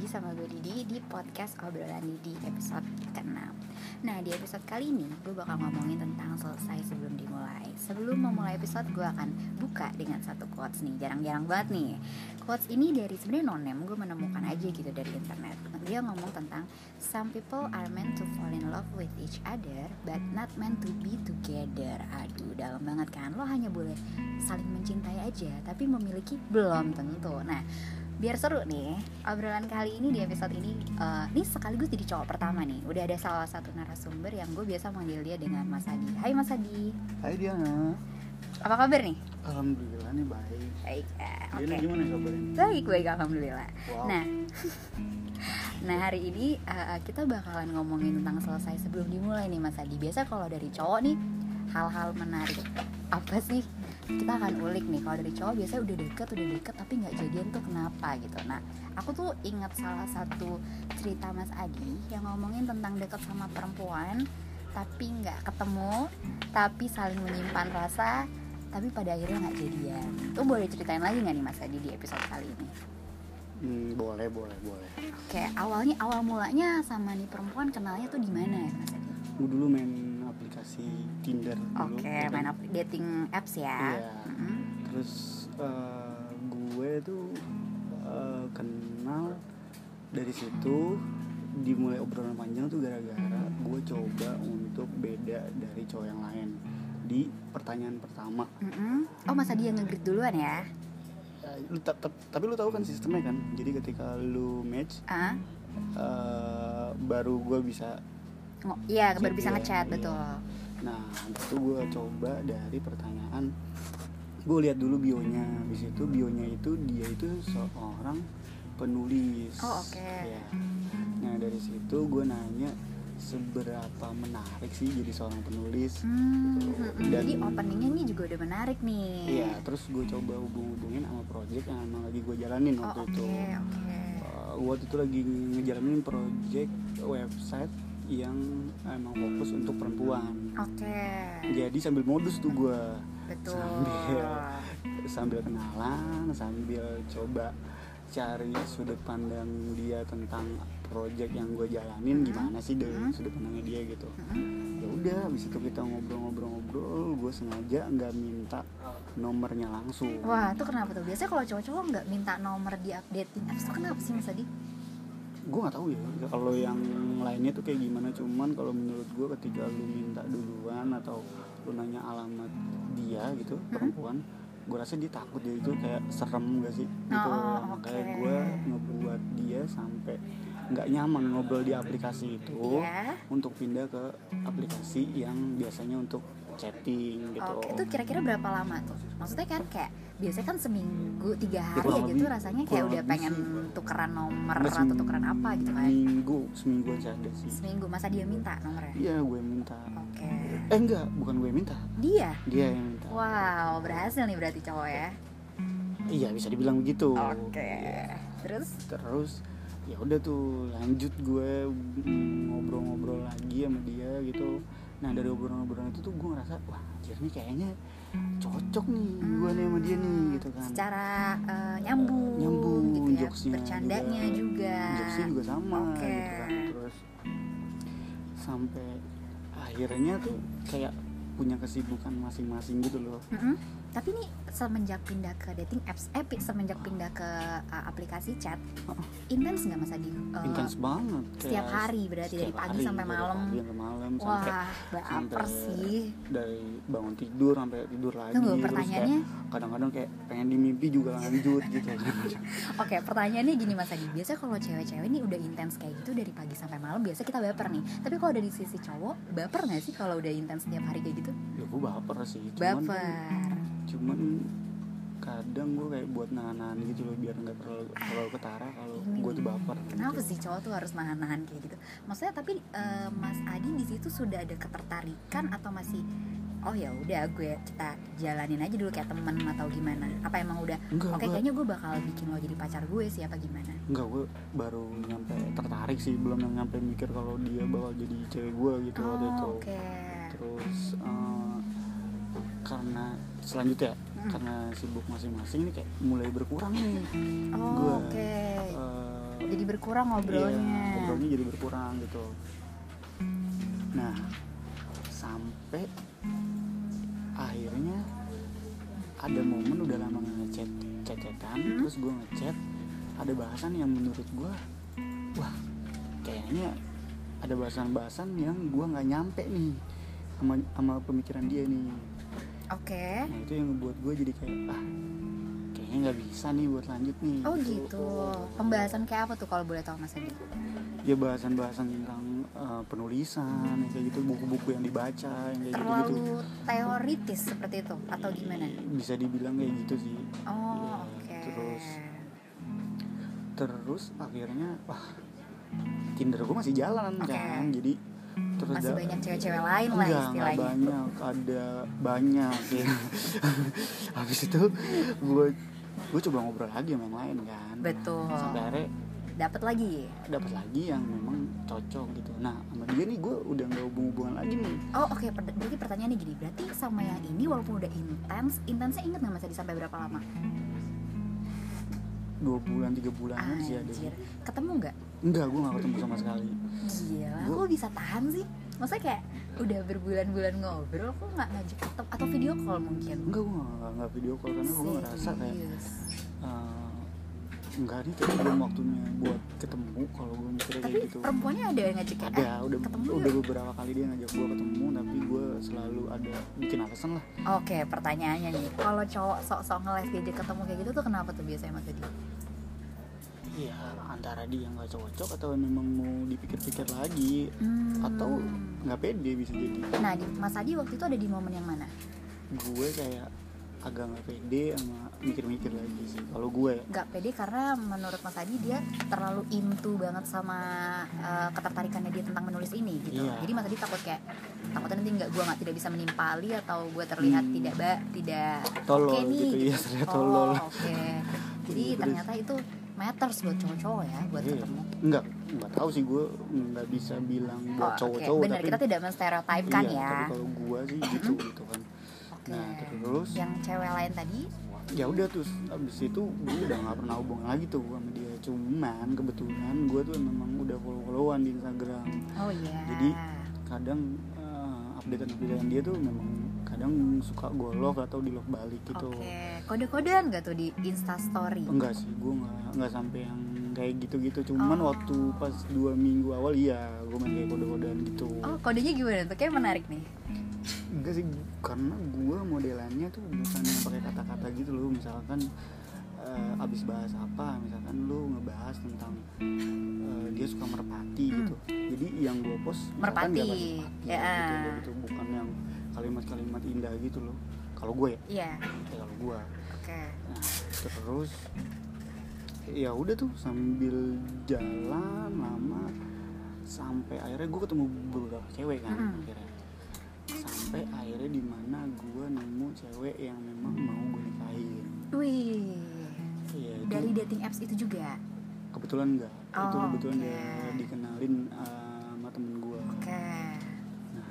lagi sama gue Didi di podcast obrolan Didi episode ke-6 Nah di episode kali ini gue bakal ngomongin tentang selesai sebelum dimulai. Sebelum memulai episode gue akan buka dengan satu quotes nih. Jarang-jarang banget nih. Quotes ini dari sebenarnya nonem gue menemukan aja gitu dari internet. Dia ngomong tentang Some people are meant to fall in love with each other But not meant to be together. Aduh dalam banget kan. Lo hanya boleh saling mencintai aja Tapi memiliki belum tentu. Nah biar seru nih obrolan kali ini di episode ini uh, ini sekaligus jadi cowok pertama nih. Udah ada salah satu narasumber yang gue biasa manggil dia dengan Mas Adi. Hai Mas Adi. Hai Diana. Apa kabar nih? Alhamdulillah nih baik. Baik eh, oke. Diana gimana kabarnya? baik baik alhamdulillah. Wow. nah nah hari ini uh, kita bakalan ngomongin tentang selesai sebelum dimulai nih Mas Adi. Biasa kalau dari cowok nih hal-hal menarik apa sih kita akan ulik nih kalau dari cowok biasanya udah deket udah deket tapi nggak jadian tuh kenapa gitu. Nah aku tuh ingat salah satu cerita Mas Adi yang ngomongin tentang deket sama perempuan tapi nggak ketemu tapi saling menyimpan rasa tapi pada akhirnya nggak jadian. Tuh boleh ceritain lagi nggak nih Mas Adi di episode kali ini? Hmm, boleh boleh boleh. Kayak awalnya awal mulanya sama nih perempuan kenalnya tuh di mana ya Mas Adi? Dulu main aplikasi Tinder dulu Oke, kan? main dating apps ya. Iya. Mm-mm. Terus eh, gue tuh eh, kenal dari situ dimulai obrolan panjang tuh gara-gara gue coba untuk beda dari cowok yang lain di pertanyaan pertama Mm-mm. Oh, masa dia nge-greet duluan ya? Ya, lu ta- ta- tapi lu tahu kan sistemnya kan jadi ketika lu match Ah, eh, baru gue bisa ngo- iya baru bisa Iya, ngechat iya. betul. Nah, itu gue coba dari pertanyaan Gue lihat dulu bionya Habis itu bionya itu dia itu seorang penulis Oh, oke. Ya. Nah, dari situ gue nanya Seberapa menarik sih jadi seorang penulis Hmm, Gitu. Dan- Jadi openingnya nih juga udah menarik nih. Iya, terus gue coba hubung-hubungin sama project yang emang lagi gue jalanin Oh, waktu oke, itu oke. Uh, waktu itu lagi ngejalanin project website yang emang fokus untuk perempuan Oke. jadi sambil modus tuh gue Betul. sambil sambil kenalan sambil coba cari sudut pandang dia tentang project yang gue jalanin Mhm. gimana sih dari Mhm. sudut pandangnya dia gitu Mm-mm. ya udah habis itu kita ngobrol-ngobrol-ngobrol gue sengaja nggak minta nomornya langsung Wah, itu kenapa tuh? Biasanya kalau cowok-cowok nggak minta nomor di updating apps tuh kenapa sih Mas Adi? Gue nggak tahu ya kalau yang lainnya tuh kayak gimana cuman kalau menurut gue ketika lu minta duluan atau lu nanya alamat dia gitu Hmm? perempuan gue rasa dia takut dia itu kayak serem gak sih gitu Oh, makanya oke. gue ngebuat dia sampai nggak nyaman ngobrol di aplikasi itu Iya. untuk pindah ke aplikasi yang biasanya untuk chatting gitu Oke, itu kira-kira berapa lama tuh? Maksudnya kan kayak biasanya kan seminggu tiga hari kurang ya gitu rasanya kayak udah pengen sih. tukeran nomor Nggak, atau seminggu- tukeran apa gitu kan? seminggu semingguan sih ada sih Seminggu masa dia minta nomornya? iya gue minta Oke. eh enggak bukan gue minta Dia. dia yang minta Wow, berhasil nih berarti cowok ya. Iya bisa dibilang begitu. Oke. Iya. Terus Terus ya udah tuh lanjut gue ngobrol-ngobrol lagi sama dia gitu. Nah dari obrolan-obrolan itu tuh gue ngerasa wah anjir nih kayaknya cocok nih gue nih sama dia nih gitu kan. secara eh, nyambung, Nyambung, gitu ya. Bercandanya juga. Jokesnya juga sama Oke. gitu kan. Terus sampai akhirnya tuh kayak punya kesibukan masing-masing gitu loh. Mm-mm. Tapi nih semenjak pindah ke dating apps, eh semenjak pindah ke uh, aplikasi chat, intens nggak mas Adi? Uh, Intens banget. setiap hari berarti dari setiap pagi hari, sampai dari malam. pagi sampai malam sampai Wah, baper sampai sih. dari bangun tidur sampai tidur lagi Tunggu, pertanyaannya, kadang-kadang kayak pengen di mimpi juga lanjut gitu oke pertanyaannya gini mas Adi. Biasa kalau cewek-cewek ini udah intens kayak gitu dari pagi sampai malam, biasa kita baper nih. Tapi kalau dari sisi cowok, baper nggak sih kalau udah intens setiap hari kayak gitu? ya gue baper sih cuman Baper. Cuman kadang gue kayak buat nahan-nahan gitu loh biar nggak terlalu terlalu ketara kalau Ini gue tuh baper Kenapa gitu. sih cowok tuh harus nahan-nahan kayak gitu? Maksudnya tapi eh, Mas Adi di situ sudah ada ketertarikan atau masih oh ya udah gue kita jalanin aja dulu kayak temen atau gimana? Apa emang udah oke gue kayaknya gue bakal bikin lo jadi pacar gue sih apa gimana? enggak gue baru nyampe tertarik sih belum nyampe mikir kalau dia bakal jadi cewek gue gitu waktu itu Oh, oke. terus eh, karena selanjutnya Hmm. karena sibuk masing-masing nih kayak mulai berkurang nih Oh, Gua, oke. eh, jadi berkurang Iya, ngobrolnya ngobrolnya jadi berkurang gitu nah sampai akhirnya ada momen udah lama ngechat chatan Hmm. terus gue ngechat ada bahasan yang menurut gue wah kayaknya ada bahasan-bahasan yang gue nggak nyampe nih sama sama pemikiran dia nih oke. Nah itu yang ngebuat gue jadi kayak ah kayaknya nggak bisa nih buat lanjut nih. Oh gitu. Pembahasan kayak apa tuh kalau boleh tahu mas Adi ya bahasan-bahasan tentang uh, penulisan kayak gitu buku-buku yang dibaca yang kayak gitu-gitu. Terlalu teoritis seperti itu atau gimana? Bisa dibilang kayak gitu sih. Oh Ya, oke. terus terus akhirnya wah Tinder gue masih jalan Oke. kan. Jadi terus masih banyak cewek-cewek lain lah enggak, enggak istilahnya. banyak. Ada banyak ya habis itu gue gue coba ngobrol lagi sama yang lain kan. Betul. Sampai akhirnya dapat lagi? Dapat lagi yang memang cocok gitu. Nah sama dia nih gue udah nggak hubung-hubungan lagi nih. Oh oke. Per- berarti pertanyaannya gini. Berarti sama yang ini walaupun udah intens intensnya inget nggak mas Adi sampai berapa lama? Dua bulan tiga bulanan sih ada. Ketemu nggak enggak gue nggak ketemu sama sekali Gila, Gua- kok bisa tahan sih? Maksudnya kayak udah berbulan-bulan ngobrol, kok nggak ngajak ketemu atau video call mungkin? enggak gue nggak nggak video call karena gue ngerasa kayak eh, enggak nih kayak belum waktunya buat ketemu kalau gue mikirnya Tapi kayak gitu perempuannya ada yang ngajak ada "Eh, udah ketemu udah yuk." beberapa kali dia ngajak gue ketemu tapi gue selalu ada bikin alasan lah Oke, pertanyaannya nih, kalau cowok sok-sok ngeles diajak ketemu kayak gitu tuh kenapa tuh biasanya Mas Adi? Ya antara dia nggak cocok atau memang mau dipikir-pikir lagi Hmm. atau nggak pede bisa jadi Nah, di, Mas Adi waktu itu ada di momen yang mana? gue kayak agak nggak pede sama mikir-mikir lagi sih kalau gue ya Gak pede karena menurut Mas Adi dia terlalu into banget sama eh, ketertarikannya dia tentang menulis ini gitu. Iya. Jadi Mas Adi takut kayak takutnya nanti nggak gua nggak tidak bisa menimpali atau gue terlihat Hmm. tidak ba, tidak Tolol nih. gitu, iya, terlihat Oh, tolol. Oke. Jadi Terus- ternyata itu matters buat cowok-cowok ya buat Iya. ketemu. nggak nggak tahu sih gue nggak bisa bilang Oh, buat oke. cowok-cowok Benar tapi kita tidak menstereotipkan iya, ya. tapi kalau gue sih gitu gitu kan Oke. nah terus Yang cewek lain tadi ya udah terus abis itu gue udah nggak pernah hubungan lagi tuh sama dia cuman kebetulan gue tuh memang udah follow followan di Instagram Oh iya. Jadi, kadang uh, updatean updatean dia tuh memang kadang suka gue love atau di love balik gitu Oke. Kode-kodean gak tuh di Insta Story? enggak sih gue nggak nggak sampai yang kayak gitu gitu cuman Oh. waktu pas dua minggu awal iya gue main kayak kode kodean gitu Oh, kodenya gimana tuh? Kayak menarik nih. enggak sih karena gue modelannya tuh bukan yang pakai kata-kata gitu loh misalkan eh, abis bahas apa misalkan lu ngebahas tentang eh, dia suka merpati Hmm. gitu jadi yang gue post Merpati. merpati Ya. gitu, gitu bukan yang kalimat-kalimat indah gitu loh kalau gue ya ya kalau gue Oke. nah terus ya udah tuh sambil jalan lama sampai akhirnya gue ketemu beberapa cewek kan Mm-mm. akhirnya sampai akhirnya di mana gue nemu cewek yang memang mau gue nikahin Wih. Itu Dari dating apps itu juga. kebetulan enggak itu Oh, kebetulan oke. dia dikenalin uh, sama temen gue Oke. nah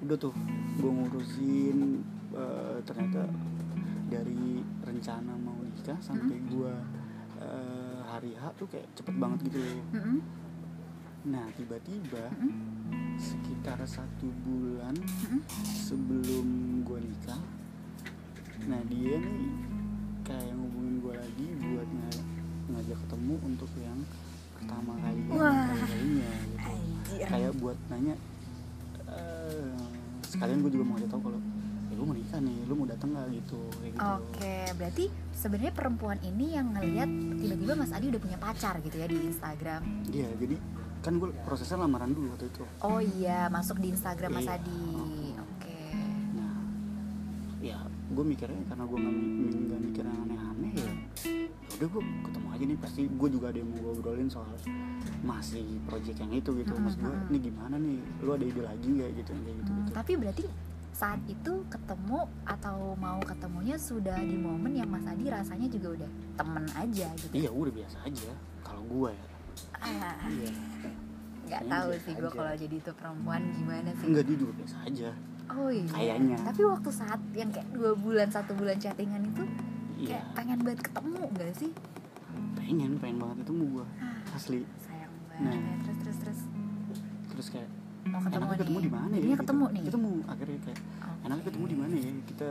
udah tuh gue ngurusin uh, ternyata dari rencana mau nikah sampai gue uh, hari H tuh kayak cepet banget gitu loh Mm-mm. nah tiba-tiba Mm-mm. sekitar satu bulan Mm-mm. sebelum gue nikah nah dia nih kayak ngubungin gue lagi buat ng- ngajak ketemu untuk yang pertama kali kalinya gitu Anjir. kayak buat nanya eh, sekalian gue juga mau tahu kalau ya gue mau nikah nih lu mau datang nggak gitu kayak gitu Oke, berarti sebenarnya perempuan ini yang ngelihat tiba-tiba Mas Adi udah punya pacar gitu ya di Instagram. iya jadi kan gue prosesnya lamaran dulu waktu itu Oh iya, masuk di Instagram Mas Iya. Adi. Oke. Gue mikirnya karena gue nggak mi- nggak mikir yang aneh-aneh ya udah gue ketemu aja nih pasti gue juga ada yang mau gue obrolin soal masih project yang itu gitu. Mas gue ini gimana nih? Lu ada ide lagi nggak gitu kayak gitu gitu? Tapi berarti saat itu ketemu atau mau ketemunya sudah di momen yang Mas Adi rasanya juga udah temen aja gitu. iya udah biasa aja kalau gue ya. Ah, iya. Nggak tahu sih gue kalau jadi itu perempuan gimana sih. enggak dia juga biasa aja Oh iya. Kayaknya. Tapi waktu saat yang kayak dua bulan satu bulan chattingan itu iya kayak pengen banget ketemu gak sih? pengen pengen banget ketemu gue Ah, asli sayang Nah. banget ya. terus terus terus terus kayak mau ketemu enaknya ketemu di mana ya Jadinya gitu. ketemu nih ketemu akhirnya kayak Oke. enaknya ketemu di mana ya kita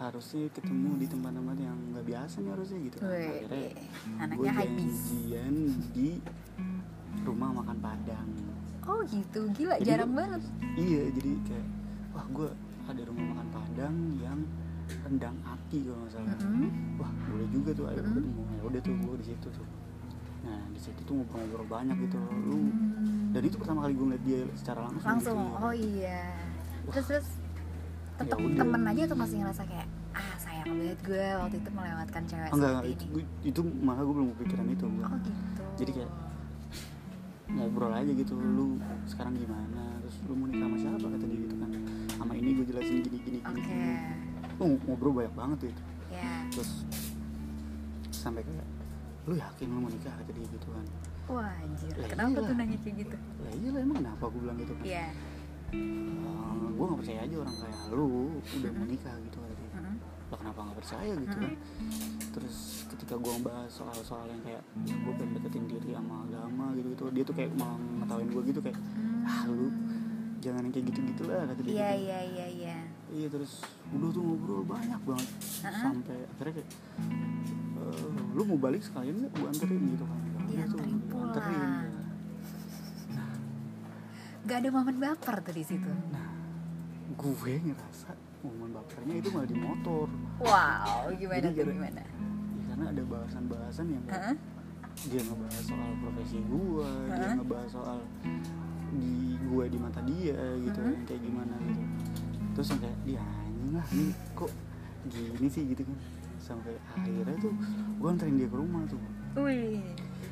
harusnya ketemu di tempat-tempat yang nggak biasa nih harusnya gitu Wih, akhirnya anaknya gue janjian di rumah makan padang oh gitu gila Jadi jarang banget iya jadi kayak wah gue ada rumah makan padang yang rendang ati kalau nggak salah. Mm-mm. wah boleh juga tuh ayo ketemu ya udah tuh gue di situ tuh. Nah di situ tuh ngobrol-ngobrol banyak gitu. Lu Hmm. dan itu pertama kali gue ngeliat dia secara langsung langsung? Gitu, oh iya. Terus terus tetep Ya temen aja tuh masih ngerasa kayak ah sayang banget gue waktu itu melewatkan cewek enggak, seperti itu, ini. itu malah gue belum kepikiran itu gua. oh gitu. Jadi kayak, ngobrol aja gitu lu sekarang gimana? Terus lu mau nikah sama siapa? kata dia gitu kan sama ini gue jelasin gini gini gini oke. Gini. oh, ngobrol banyak banget tuh itu. Ya terus sampai kayak lu yakin lu mau nikah? kata dia gitu kan. Wah anjir. Lah kenapa iyalah. tuh nanya kayak gitu? Lah iya lah emang kenapa gue bilang gitu kan? Iya. Gue gak percaya aja orang kayak lu udah mau nikah gitu kata dia. Mm-mm. lah kenapa gak percaya gitu kan? Terus ketika gue ngebahas soal-soal yang kayak ya gue pengen deketin diri sama agama gitu gitu dia tuh kayak malah ngetawain gue gitu kayak ah lu jangan yang kayak gitu-gitu lah kata dia iya gitu. iya iya iya iya terus udah tuh ngobrol banyak banget Heeh. sampai akhirnya kayak "Eh, lu mau balik sekalian nggak gue anterin gitu kan Ya udah tuh, anterin. gak ada momen baper tuh di situ nah gue ngerasa momen bapernya itu malah di motor wow gimana Jadi tuh gimana ya, karena ada bahasan-bahasan yang Heeh. dia ngebahas soal profesi gue dia Hah? ngebahas soal di gue di mata dia gitu Mhm. yang kayak gimana gitu terus yang kayak dia anjing lah ini kok gini sih gitu kan sampai akhirnya tuh gue anterin dia ke rumah tuh Wih,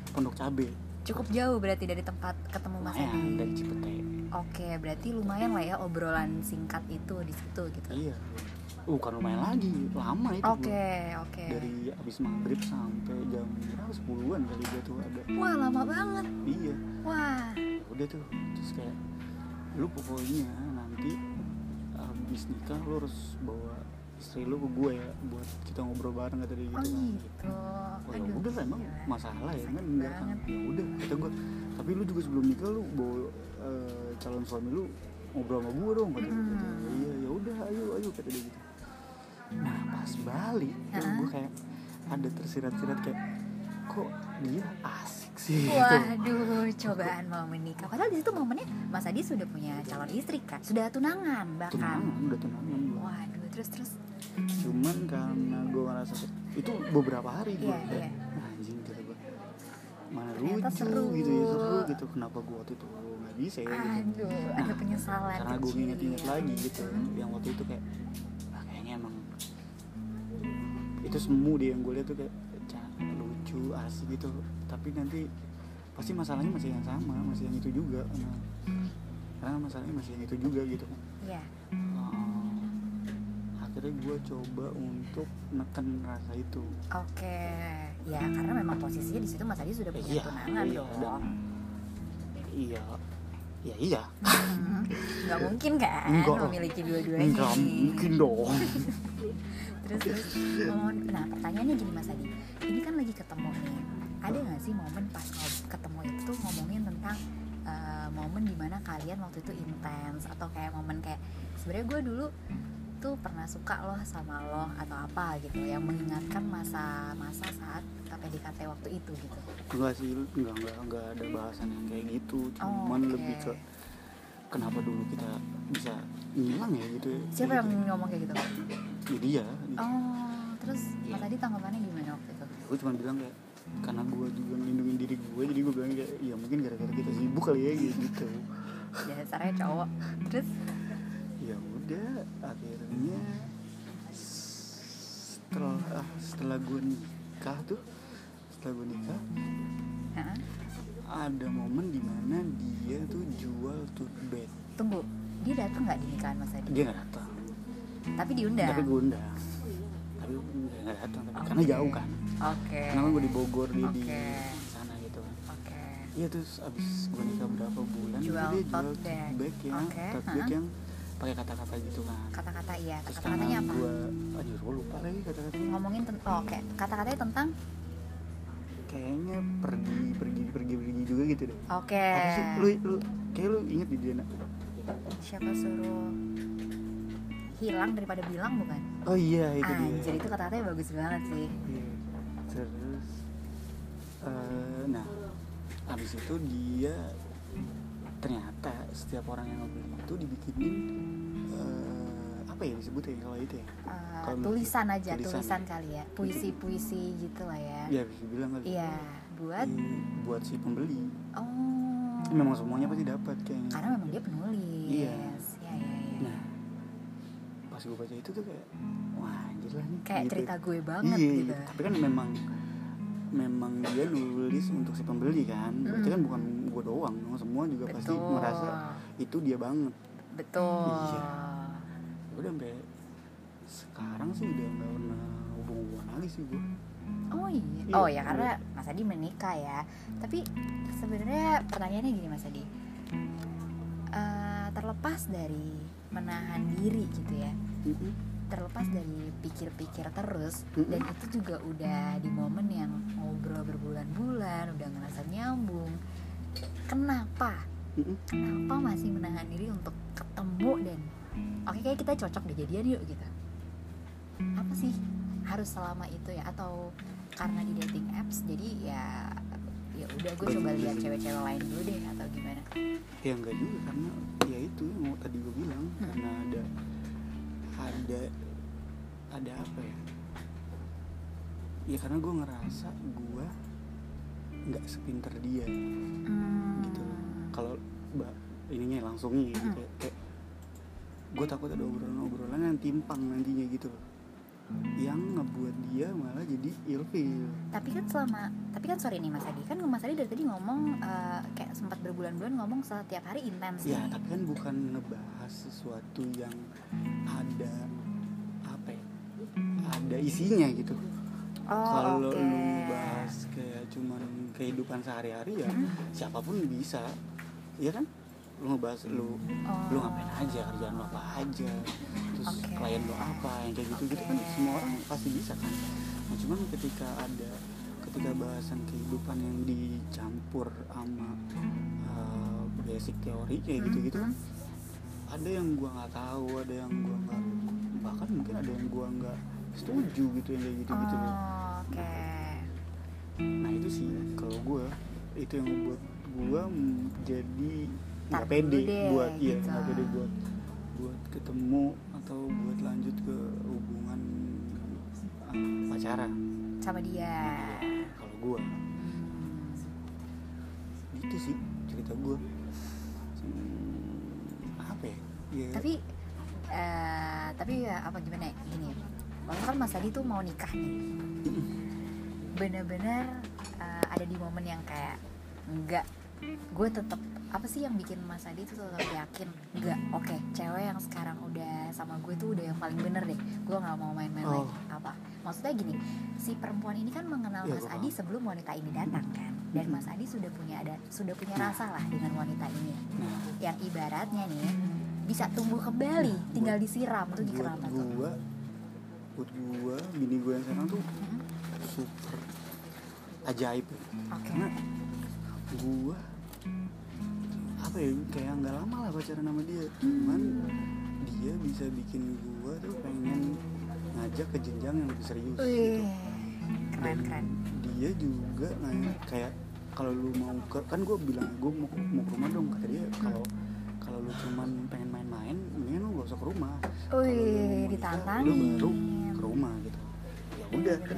pondok cabe cukup jauh berarti dari tempat ketemu Mas Edi. dari Cipete Oke, berarti lumayan lah ya obrolan singkat itu di situ gitu. iya Uh, bukan lumayan lagi lama itu Oke, gua. oke. dari abis maghrib sampai jam berapa sepuluhan kali dia tuh ada Wah, lama banget. iya Wah. Udah tuh. Terus kayak lu pokoknya nanti abis nikah lu harus bawa istri lu ke gue ya buat kita ngobrol bareng kata dia gitu Oh kan. gitu. oh ya udah lah emang masalah ya kan enggak kan ya udah kata gue tapi lu juga sebelum nikah lu bawa eh, calon suami lu ngobrol sama gue dong kata gitu iya ya udah ayo ayo kata dia gitu. Nah pas balik tuh Heeh. gue kayak ada tersirat-sirat kayak kok dia asik sih gitu. Waduh, cobaan mau menikah. Padahal di situ momennya Mas Adi sudah punya calon istri kan, sudah tunangan bahkan. tunangan udah tunangan. Waduh, terus terus. cuman karena gue ngerasa itu beberapa hari gue Iya, kayak iya. anjing kata gue mana Ternyata lucu seru. gitu ya seru gitu kenapa gue waktu itu nggak bisa ya gitu Aduh, ada penyesalan. karena gue inget-inget lagi gitu Hmm. yang waktu itu kayak ah, kayaknya emang itu semu dia yang gue lihat tuh kayak lucu asik gitu. Tapi nanti pasti masalahnya masih yang sama masih yang itu juga. Nah, karena masalahnya masih yang itu juga gitu. Iya. Oh, akhirnya gue coba untuk neken rasa itu. Oke. Ya, karena memang posisinya di situ Mas Adi sudah punya iya. tunangan iya. dong. dan iya. Iya iya. Nggak mungkin kan Enggak memiliki dua-duanya. Enggak mungkin dong terus terus momen nah pertanyaannya gini mas Adi. Ini kan lagi ketemu nih. Ada nggak sih momen pas ketemu itu ngomongin tentang eh, momen di mana kalian waktu itu intens? Atau kayak momen kayak sebenarnya gue dulu tuh pernah suka loh sama lo atau apa gitu yang mengingatkan masa-masa saat PDKT waktu itu gitu. Enggak sih enggak enggak enggak ada bahasan yang kayak gitu. Oh, cuman oke. lebih ke kenapa dulu kita bisa ngilang ya gitu ya? Siapa yang ngomong kayak gitu? Jadi ya oh terus Iya. mas Adi tanggapannya gimana waktu itu? Gue cuma bilang kayak karena gue juga ngelindungin diri gue jadi gue bilang kayak ya mungkin gara-gara kita sibuk kali ya gitu. Dasarnya cowok. Terus? Ya udah akhirnya setelah ah, setelah gue nikah tuh setelah gue nikah Hah? ada momen di mana dia tuh jual tote bag. Tunggu dia datang nggak di nikahan mas Adi? Dia nggak datang. Tapi diundang. Tapi gue undang tapi nggak datang tapi karena jauh kan. Oke. Karena kan gue di Bogor dia di Oke. sana gitu. Kan oke. Iya terus abis gue nikah berapa bulan Jual dia jual bag. bag yang Oke, tote bag ha-ha. yang pakai kata-kata gitu kan. Kata-kata iya kata-katanya apa? gue aduh gue lupa lagi kata-katanya. Ngomongin tentang oh, oke. Kata-katanya tentang? Kayaknya pergi pergi pergi pergi juga gitu deh. Oke. apa sih? Lu lu kayak lu inget di dia nak? Siapa suruh hilang daripada bilang bukan? oh iya itu Anjir dia itu kata-katanya bagus banget sih. Iya. terus eh, nah habis itu dia ternyata setiap orang yang ngobrol itu dibikinin eh, apa ya disebutnya kalau itu ya Uh, Kalau tulisan aja, tulisan. tulisan kali ya, puisi-puisi gitu lah ya. ya bisa bilang kali Iya, buat Iya, buat si pembeli oh. memang semuanya pasti dapat kayaknya Karena memang dia penulis. Iya. Pas gue baca itu tuh kayak wah anjir lah nih Kayak gitu. cerita gue banget iya, gitu. tapi kan memang memang dia nulis untuk si pembeli kan berarti Mm. kan bukan gue doang semua juga pasti Betul. merasa itu dia banget Betul. Iya. udah sampai sekarang sih udah nggak pernah hubung-hubungan lagi sih gue Oh iya. Iya, Oh ya karena Mas Adi menikah ya. Tapi sebenarnya pertanyaannya gini Mas Adi. Eh, terlepas dari menahan diri gitu ya. Terlepas dari pikir-pikir terus dan itu juga udah di momen yang ngobrol berbulan-bulan, udah ngerasa nyambung. Kenapa? Kenapa masih menahan diri untuk ketemu dan oke kayak kita cocok deh jadian yuk gitu. Apa sih harus selama itu ya atau karena di dating apps jadi ya ya udah gue coba lihat cewek-cewek lain dulu deh atau gimana ya enggak juga karena ya itu yang mau tadi gue bilang ya karena gue ngerasa gue nggak sepinter dia Hmm. gitu kalau mbak ininya langsungnya gitu Hmm. kayak, kayak gue takut ada obrolan-obrolan yang timpang nantinya gitu loh yang ngebuat dia malah jadi ilfil tapi kan selama tapi kan sorry nih Mas Adi kan Mas Adi dari tadi ngomong eh, kayak sempat berbulan-bulan ngomong setiap hari intens ya nih. tapi kan bukan ngebahas sesuatu yang ada apa ya ada isinya gitu oh kalau oke lu bahas kayak cuman kehidupan sehari-hari ya Mm. siapa pun bisa ya kan lu ngebahas lu oh. lu ngapain aja kerjaan lu apa aja terus Oke. klien lu apa yang kayak gitu gitu kan semua orang pasti bisa kan nah, cuman ketika ada ketika bahasan kehidupan yang dicampur sama uh, basic teori kayak gitu gitu Mhm. ada yang gua nggak tahu ada yang gua nggak bahkan mungkin ada yang gua nggak setuju gitu yang kayak gitu gitu loh Oke. Nah itu sih. Kalau gua itu yang membuat mm, jadi nggak pede deh, buat iya gitu. nggak pede buat buat ketemu atau buat lanjut ke hubungan uh, pacaran. Sama dia. Kalau gua. Gitu sih cerita gua. Hmm, apa ya, ya tapi eh, tapi ya apa gimana ya? Gini waktu kan Mas Adi tuh mau nikah nih bener-bener eh, ada di momen yang kayak enggak gue tetap apa sih yang bikin Mas Adi tuh tetap yakin? Enggak oke cewek yang sekarang udah sama gue tuh udah yang paling bener deh. Gue nggak mau main-main Oh. lagi apa. Maksudnya gini si perempuan ini kan mengenal Iya, Mas Adi sebelum wanita ini datang kan? Dan. Mas Adi sudah punya ada sudah punya rasa lah dengan wanita ini. Nah yang ibaratnya nih bisa tumbuh kembali tinggal disiram tuh di tuh gua buat gua bini gua yang sekarang tuh. Super. Ajaib ya. oke. Karena gua apa ya kayak nggak lama lah pacaran sama dia. Cuman dia bisa bikin gua tuh pengen ngajak ke jenjang yang lebih serius Wih, gitu. keren Dan keren. dia juga nanya kayak kalau lu mau ke kan gue bilang gue mau, mau ke rumah dong kata dia. Kalau kalau lu cuman pengen main-main mendingan lu gak usah ke rumah. Wih, ditantangin lu baru ke rumah gitu. Ya udah kan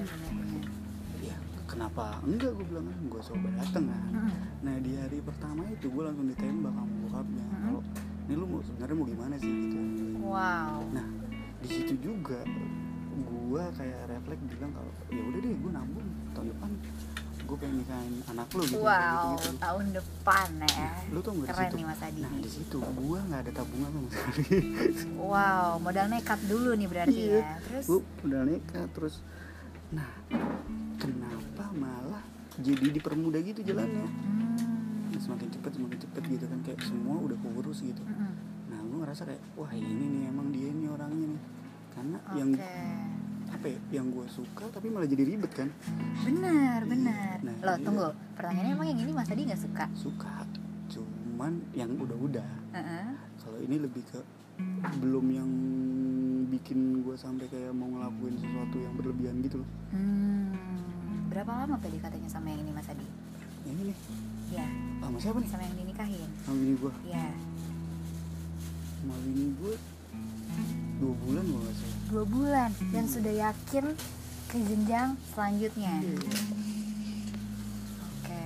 kenapa? Enggak gue bilang kan gue coba dateng kan. Mm-mm. nah di hari pertama itu gue langsung ditembak sama bokapnya. Mm-mm. kalau ini lu mau sebenarnya mau gimana sih? Gitu. Wow. Nah di situ juga gue kayak refleks bilang kalau ya udah deh gue nabung. Tahun depan gue pengen nikahin anak lu gitu wow gitu, gitu. tahun depan ya. Lu tau nggak keren nih Mas Adi. Nah di situ gue nggak ada tabungan sama sekali. Wow modal nekat dulu nih berarti Iya. ya. Terus? gue udah nekat terus nah kenapa malah jadi dipermudah gitu jalannya? Hmm, semakin cepet semakin cepet gitu kan kayak semua udah keurus gitu. Mm-mm. nah gue ngerasa kayak wah ini nih emang dia nih orangnya nih. Karena oke. yang apa ya yang gue suka tapi malah jadi ribet kan. Benar benar. Nah, loh iya. tunggu. Pertanyaannya emang yang ini Mas Adi nggak suka? Suka cuman yang udah-udah. Heeh. kalau ini lebih ke belum yang bikin gue sampai kayak mau ngelakuin sesuatu yang berlebihan gitu loh. Hmm, berapa lama PDKT-nya sama yang ini Mas Adi? Yang ini? Nih ya sama siapa nih? Sama yang dinikahin. Sama bini gue ya sama bini gue dua bulan gue nggak salah. Dua bulan dan sudah yakin ke jenjang selanjutnya? Iya. oke.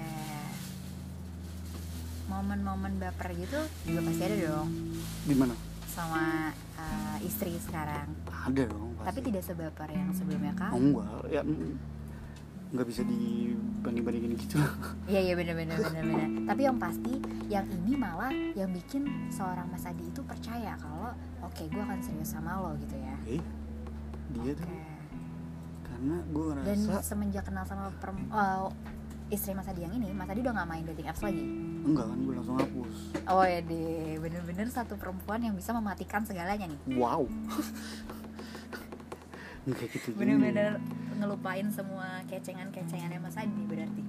Momen-momen baper gitu juga pasti ada dong. Di mana? Sama uh, istri sekarang. Ada dong pasti. tapi tidak sebaper yang sebelumnya oh, kan enggak. Ya nggak bisa dibanding-bandingin gitu. Lah iya iya bener bener bener bener tapi yang pasti yang ini malah yang bikin seorang Mas Adi itu percaya kalau oke gue akan serius sama lo gitu ya. Eh dia tuh. Oke. karena gue dan ngerasa semenjak kenal sama perem- oh, istri Mas Adi yang ini Mas Adi udah gak main dating apps lagi? Enggak kan gue langsung hapus. Oh ya deh. Bener-bener satu perempuan yang bisa mematikan segalanya nih. Wow. Nggak gitu bener-bener ngelupain semua kecengan-kecengannya Mas Adi berarti?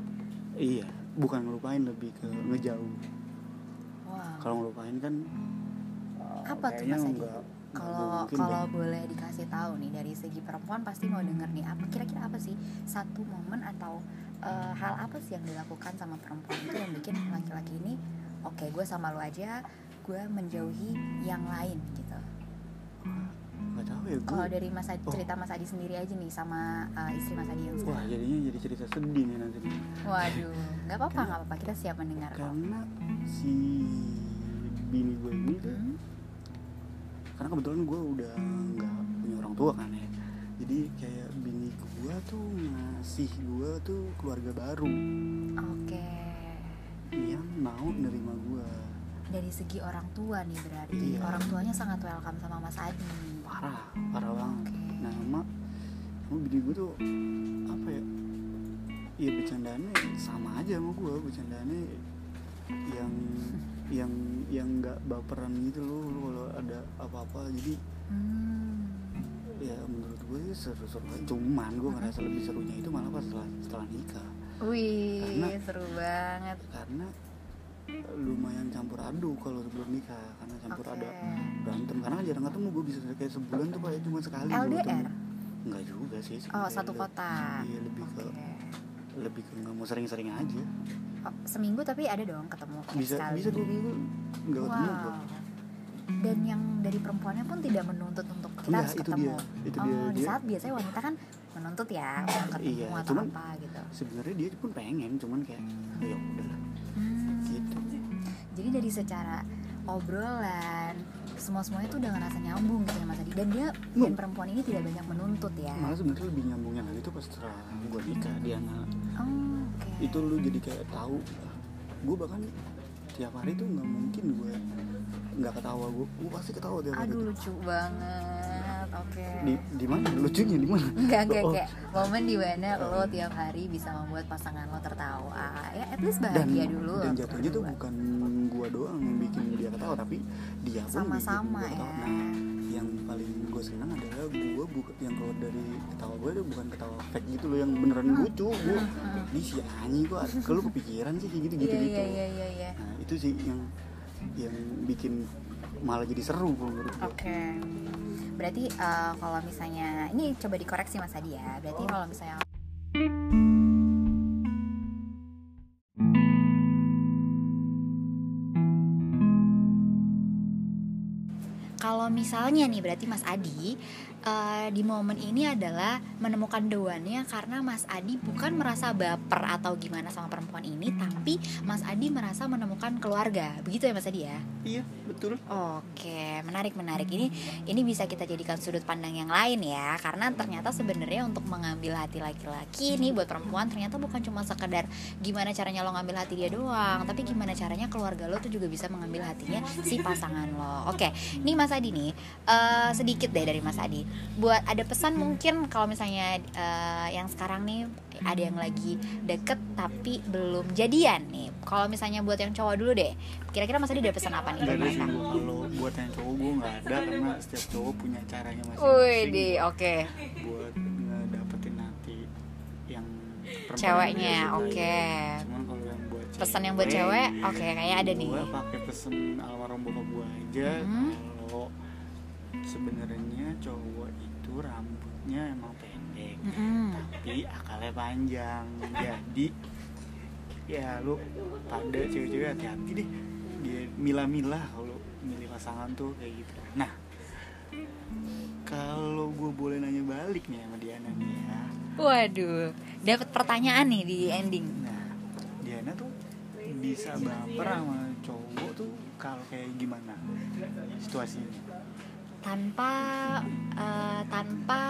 Iya bukan ngelupain lebih ke ngejauh. Wow. Kalau ngelupain kan Apa tuh, Mas Adi? kalau kalau boleh dikasih tahu nih dari segi perempuan pasti mau denger nih apa kira-kira apa sih satu momen atau eh, hal apa sih yang dilakukan sama perempuan itu yang bikin laki-laki ini oke gue sama lo aja gue menjauhi yang lain gitu ya gue kalau dari Mas Adi, Oh. cerita Mas Adi sendiri aja nih sama eh, istri Mas Adi yang wah sekarang jadinya jadi cerita sedih nih nanti. Nih. waduh nggak apa-apa nggak apa-apa. Kita siap mendengar kok. karena si bini gue ini tuh Hmm? karena kebetulan gue udah nggak punya orang tua kan ya. Jadi kayak bini gue tuh ngasih gue tuh keluarga baru. Oke. Yang mau nerima gue. Dari segi orang tua nih berarti. Iya. orang tuanya sangat welcome sama Mas Adi parah parah banget nah sama sama bini gue tuh apa ya ya bercandanya sama aja sama gue bercandanya yang yang yang nggak baperan gitu loh lu kalau ada apa-apa jadi hmm. ya menurut gue seru-seru cuman gue ngerasa lebih serunya itu malah pas setelah setelah nikah Wih, Karena- seru banget. karena lumayan campur aduk kalau sebelum nikah karena campur Oke. ada berantem karena jarang ketemu gue bisa kayak sebulan tuh kayak cuma sekali LDR? ketemu. enggak juga sih Oh, satu kota. iya lebih ke Oke. lebih ke nggak mau sering-sering aja Oh, seminggu tapi ada dong ketemu bisa sekali. bisa dua minggu nggak ketemu Wow. gue Dan yang dari perempuannya pun tidak menuntut untuk kita Enggak, harus itu ketemu. dia. Itu oh, dia. di Dia- saat biasanya wanita kan menuntut ya untuk ketemu Iya, atau cuman- apa gitu. sebenarnya dia pun pengen cuman kayak ya gitu Jadi dari secara obrolan semua semuanya tuh udah ngerasa nyambung gitu ya Mas Adi. Dan dia dan Hmm. perempuan ini tidak banyak menuntut ya. malah sebenarnya lebih nyambungnya lagi tuh pas setelah gue nikah dia anak Oh, oke. itu lu jadi kayak tahu gue bahkan tiap hari tuh nggak mungkin gue nggak ketawa gue gue pasti ketawa tiap hari Aduh lucu banget. Di di mana? Lucunya di mana? Enggak, enggak, Oh, kayak momen di mana lo tiap hari bisa membuat pasangan lo tertawa. Ya at least dan bahagia dulu dan jatuhnya tuh bukan gue doang yang bikin dia ketawa tapi dia pun Sama-sama gua ya. nah yang paling gue senang adalah gue bukan yang keluar dari ketawa gue itu bukan ketawa fake gitu loh yang beneran lucu. Gue di si anjing gue kalau kepikiran sih kayak gitu gitu Iya, gitu. iya, iya, iya, iya. Nah itu sih yang yang bikin malah jadi seru menurut gue Oke Berarti eh, kalau misalnya Ini coba dikoreksi Mas Adi ya Berarti Oh. kalau misalnya Kalau misalnya nih berarti Mas Adi eh, di momen ini adalah menemukan doannya karena Mas Adi bukan merasa baper atau gimana sama perempuan ini, tapi Mas Adi merasa menemukan keluarga, begitu ya Mas Adi ya? iya betul. Oke, menarik menarik. Ini ini bisa kita jadikan sudut pandang yang lain ya, karena ternyata sebenarnya untuk mengambil hati laki-laki nih buat perempuan ternyata bukan cuma sekedar gimana caranya lo ngambil hati dia doang, tapi gimana caranya keluarga lo tuh juga bisa mengambil hatinya si pasangan lo. Oke, nih Mas Adi nih eh, sedikit deh dari Mas Adi, buat ada pesan hmm. mungkin kalau misalnya uh, yang sekarang nih ada yang lagi deket tapi belum jadian nih. Kalau misalnya buat yang cowok dulu deh kira-kira masa Adi ada pesan apa nih? Kalau buat yang cowok gue nggak ada karena setiap cowok punya caranya masing-masing Wih, oke. Okay. buat ngedapetin nanti yang ceweknya oke. okay. cuman kalau yang buat pesan yang buat cewek oke okay, kayaknya ada nih. gue pakai pesan almarhum bokap gue aja. Hmm sebenarnya cowok itu rambutnya emang pendek Mm-mm. tapi akalnya panjang. Jadi ya lu pada cewek-cewek hati-hati deh. Dia milah-milah kalau milih pasangan tuh kayak gitu. Nah kalau gue boleh nanya balik nih sama Diana nih ya. Waduh, dapat pertanyaan nih di ending. nah Diana tuh bisa baper sama cowok tuh kalau kayak gimana situasinya Tanpa eh, tanpa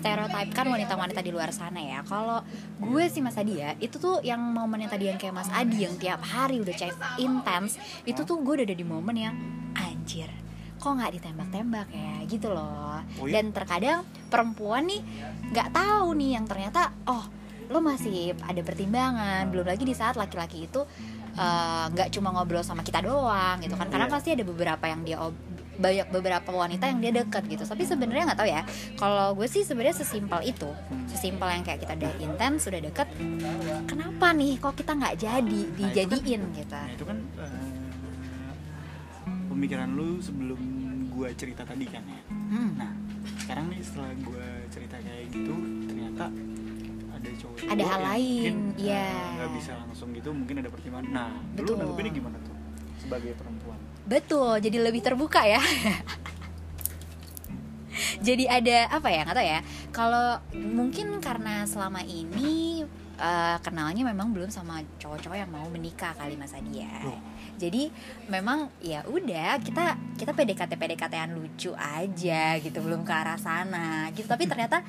stereotipkan wanita-wanita di luar sana ya. Kalau gue sih Mas Adi ya, itu tuh yang momen yang tadi yang kayak Mas Adi yang tiap hari udah chat intens, itu tuh gue udah ada di momen yang anjir kok nggak ditembak-tembak ya gitu loh Oh iya? dan terkadang perempuan nih nggak tahu nih yang ternyata oh lo masih ada pertimbangan belum lagi di saat laki-laki itu eh, nggak cuma ngobrol sama kita doang gitu kan karena Iya. pasti ada beberapa yang dia ob- banyak beberapa wanita yang dia deket gitu tapi sebenarnya nggak tahu ya kalau gue sih sebenarnya sesimpel itu sesimpel yang kayak kita udah intens sudah deket kenapa nih kok kita nggak jadi dijadiin gitu Nah itu kan eh, pemikiran lu sebelum gua cerita tadi kan ya. Hmm. Nah sekarang nih setelah gua cerita kayak gitu ternyata ada cowok Ada hal lain, iya. eh, nggak bisa langsung gitu mungkin ada pertimbangan. Nah Betul. lu nanggepinnya gimana tuh sebagai perempuan? Betul, jadi lebih terbuka ya. jadi ada apa ya nggak tahu ya. Kalau mungkin karena selama ini eh, kenalnya memang belum sama cowok-cowok yang mau menikah kali Mas Adi ya. Loh. Jadi memang ya udah kita kita PDKT PDKT-an lucu aja gitu belum ke arah sana gitu. Tapi ternyata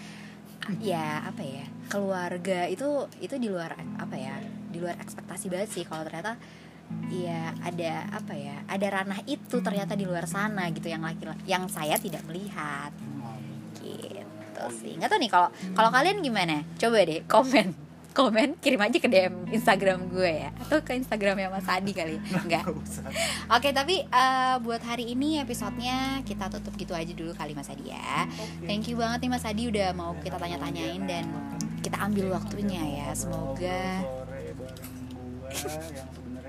ya apa ya keluarga itu itu di luar apa ya di luar ekspektasi banget sih kalau ternyata Iya ada apa ya ada ranah itu ternyata di luar sana gitu yang laki yang saya tidak melihat. Gitu sih. Nggak tahu nih kalau kalau kalian gimana? Coba deh komen. Komen kirim aja ke DM Instagram gue ya. Atau ke Instagramnya Mas Adi kali. Enggak. Oke tapi eh, buat hari ini episodenya kita tutup gitu aja dulu kali Mas Adi ya. Thank you banget nih Mas Adi udah mau kita tanya-tanyain dan kita ambil waktunya ya. Semoga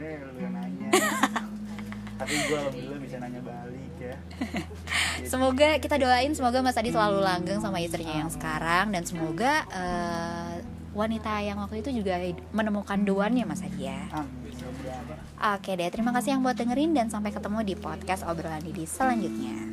lu yang nanya. Tapi gua alhamdulillah bisa nanya balik ya. Jadi, Semoga kita doain semoga Mas Adi selalu langgeng sama istrinya yang sekarang dan semoga eh, wanita yang waktu itu juga menemukan doannya Mas Adi ya. Oke deh, terima kasih yang buat dengerin dan sampai ketemu di podcast obrolan Didi selanjutnya.